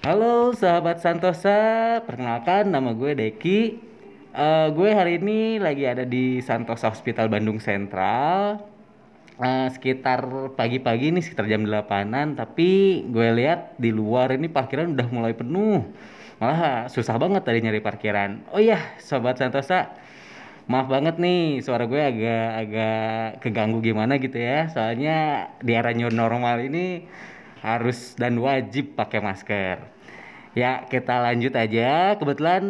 Halo sahabat Santosa, perkenalkan nama gue Deki. Eh, gue hari ini lagi ada di Santosa Hospital Bandung Sentral. Eh, sekitar pagi-pagi nih sekitar jam 8-an, tapi gue lihat di luar ini parkiran udah mulai penuh. Malah susah banget tadi nyari parkiran. Oh iya, sobat Santosa, maaf banget nih suara gue agak agak keganggu gimana gitu ya. Soalnya di era new normal ini harus dan wajib pakai masker. Ya, kita lanjut aja. Kebetulan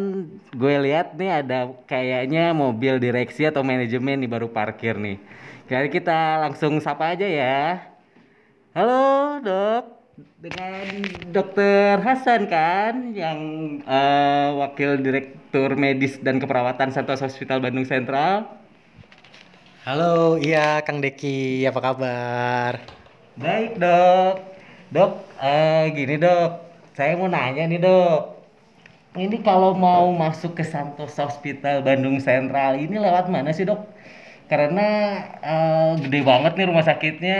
gue lihat nih ada kayaknya mobil direksi atau manajemen nih baru parkir nih. Jadi kita langsung sapa aja ya. Halo, Dok. Dengan Dokter Hasan kan yang eh, Wakil Direktur Medis dan Keperawatan Santos Hospital Bandung Sentral. Halo, iya Kang Deki, apa kabar? Baik, Dok. Dok, eh gini, Dok. Saya mau nanya nih, Dok. Ini kalau mau masuk ke Santos Hospital Bandung Sentral ini lewat mana sih, Dok? Karena eh, gede banget nih rumah sakitnya.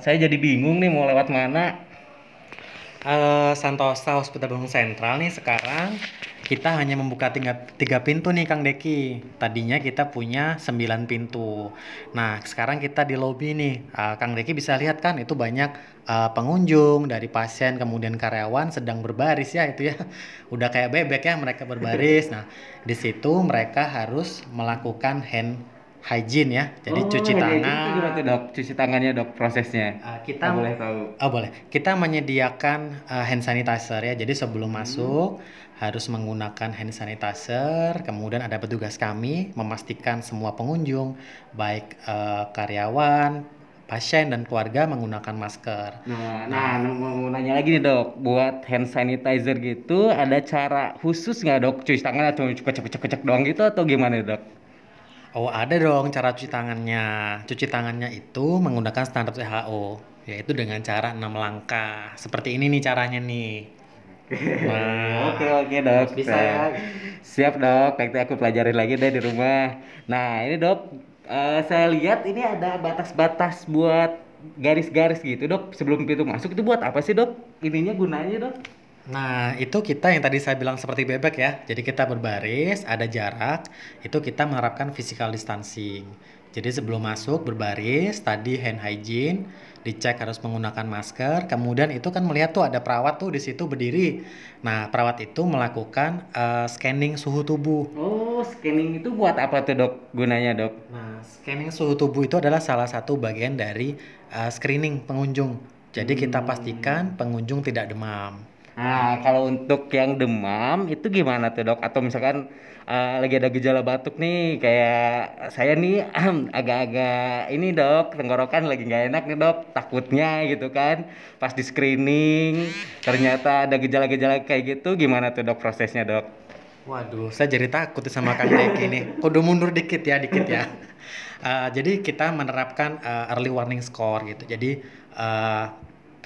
Saya jadi bingung nih mau lewat mana. Eh, Santosa Hospital Bandung Sentral nih sekarang kita hanya membuka tiga, tiga pintu nih Kang Deki. Tadinya kita punya 9 pintu. Nah, sekarang kita di lobi nih. Eh, Kang Deki bisa lihat kan itu banyak eh, pengunjung dari pasien kemudian karyawan sedang berbaris ya itu ya. Udah kayak bebek ya mereka berbaris. Nah, di situ mereka harus melakukan hand hygiene ya. Jadi Oh, cuci ya, itu tangan. gimana tuh, Dok? Cuci tangannya, Dok, prosesnya. Eh, Kita kita boleh tahu. Oh boleh. Kita menyediakan uh, hand sanitizer ya. Jadi sebelum masuk harus menggunakan hand sanitizer. Kemudian ada petugas kami memastikan semua pengunjung, baik uh, karyawan, pasien dan keluarga menggunakan masker. Nah, nah, mau nanya lagi nih dok, buat hand sanitizer gitu, ada cara khusus nggak dok? Cuci tangan atau kecek-kecek doang gitu atau gimana dok? Oh ada dong cara cuci tangannya. Cuci tangannya itu menggunakan standar WHO, yaitu dengan cara 6 langkah. Seperti ini nih caranya nih. Nah, Oke oke dok. bisa Nah, ya. Siap dok, nanti aku pelajarin lagi deh di rumah. Nah ini dok, eh, saya lihat ini ada batas-batas buat garis-garis gitu dok. Sebelum pintu masuk itu buat apa sih dok? Ininya gunanya dok? Nah, itu kita yang tadi saya bilang seperti bebek ya. Jadi kita berbaris, ada jarak, itu kita menerapkan physical distancing. Jadi sebelum masuk berbaris, tadi hand hygiene, dicek harus menggunakan masker. Kemudian itu kan melihat tuh ada perawat tuh di situ berdiri. Nah, perawat itu melakukan eh, scanning suhu tubuh. Oh, scanning itu buat apa tuh dok? Gunanya dok? Nah, scanning suhu tubuh itu adalah salah satu bagian dari eh, screening pengunjung. Jadi kita pastikan pengunjung tidak demam. Nah, kalau untuk yang demam itu gimana tuh dok? Atau misalkan eh, lagi ada gejala batuk nih, kayak saya nih agak-agak ini dok, tenggorokan lagi nggak enak nih dok, takutnya gitu kan. Pas di screening ternyata ada gejala-gejala kayak gitu, gimana tuh dok prosesnya dok? Waduh, saya jadi takut sama Kang nih. Kudu mundur dikit ya, dikit ya. Eh, jadi kita menerapkan eh, early warning score gitu. Jadi eh,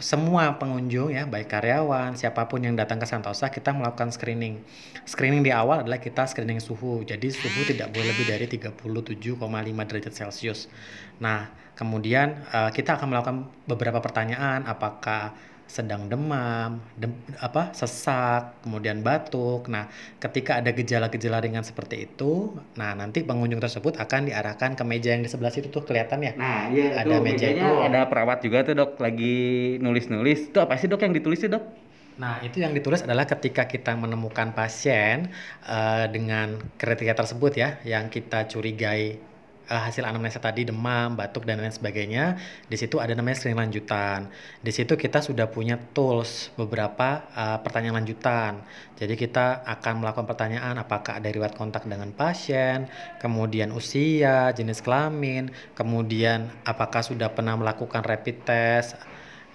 semua pengunjung ya, baik karyawan, siapa pun yang datang ke Santosa, kita melakukan screening. Screening di awal adalah kita screening suhu. Jadi suhu tidak boleh lebih dari 37,5 derajat Celcius. Nah, kemudian eh, kita akan melakukan beberapa pertanyaan, apakah sedang demam, dem- apa sesak, kemudian batuk. Nah, ketika ada gejala-gejala ringan seperti itu, nah nanti pengunjung tersebut akan diarahkan ke meja yang di sebelah situ tuh kelihatan ya. Nah, iya Ada tuh meja mejanya itu. ada perawat juga tuh dok, lagi nulis-nulis. Itu apa sih dok yang ditulis sih dok? Nah, itu yang ditulis adalah ketika kita menemukan pasien eh, dengan kriteria tersebut ya, yang kita curigai hasil anamnesa tadi demam, batuk dan lain sebagainya. Di situ ada namanya screening lanjutan. Di situ kita sudah punya tools beberapa eh, pertanyaan lanjutan. Jadi kita akan melakukan pertanyaan apakah ada riwayat kontak dengan pasien, kemudian usia, jenis kelamin, kemudian apakah sudah pernah melakukan rapid test,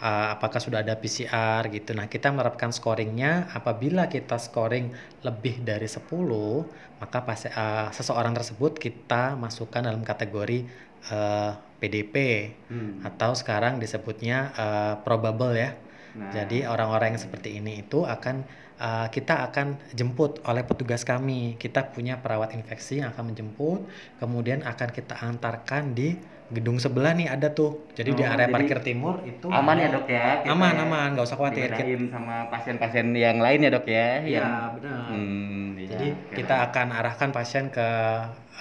uh, apakah sudah ada PCR gitu. Nah, kita menerapkan scoringnya apabila kita scoring lebih dari 10, maka pas, uh, seseorang tersebut kita masukkan dalam kategori uh, PDP Hmm. atau sekarang disebutnya uh, probable ya. Nah. Jadi orang-orang yang seperti ini itu akan uh, kita akan jemput oleh petugas kami. Kita punya perawat infeksi yang akan menjemput, kemudian akan kita antarkan di gedung sebelah nih ada tuh. Jadi di Oh, area jadi parkir timur itu Aman ya dok ya? kita Aman ya aman, nggak usah khawatir. Kita- sama pasien-pasien yang lain ya dok ya? Iya Yang- benar. Hmm, Jadi oke, kita akan arahkan pasien ke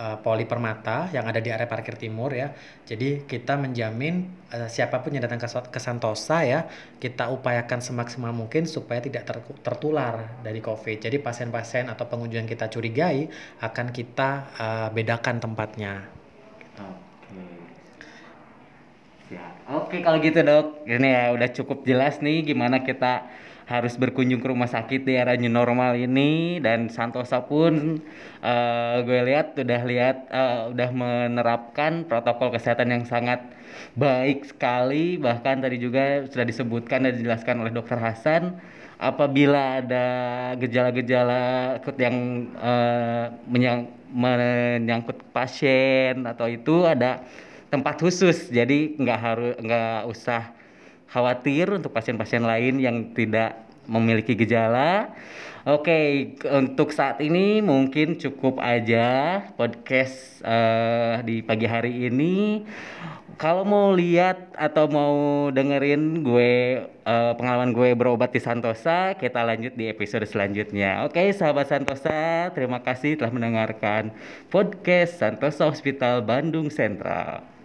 uh, Poli Permata yang ada di area parkir timur ya. Jadi kita menjamin uh, siapa pun yang datang ke, ke Santosa ya, kita upayakan semaksimal mungkin supaya tidak ter- tertular dari COVID. Jadi pasien-pasien atau pengunjung yang kita curigai akan kita uh, bedakan tempatnya. Oke. Siap. Oke kalau gitu dok, ini ya udah cukup jelas nih gimana kita harus berkunjung ke rumah sakit di era new normal ini. Dan Santosa pun eh, gue lihat udah lihat eh, udah menerapkan protokol kesehatan yang sangat baik sekali. Bahkan tadi juga sudah disebutkan dan dijelaskan oleh dokter Hasan apabila ada gejala-gejala yang eh, menyang- menyangkut pasien atau itu ada tempat khusus jadi nggak harus nggak usah khawatir untuk pasien-pasien lain yang tidak memiliki gejala. Oke, ke- untuk saat ini mungkin cukup aja podcast eh, di pagi hari ini. Kalau mau lihat atau mau dengerin gue eh, pengalaman gue berobat di Santosa, kita lanjut di episode selanjutnya. Oke, sahabat Santosa, terima kasih telah mendengarkan podcast Santosa Hospital Bandung Sentral.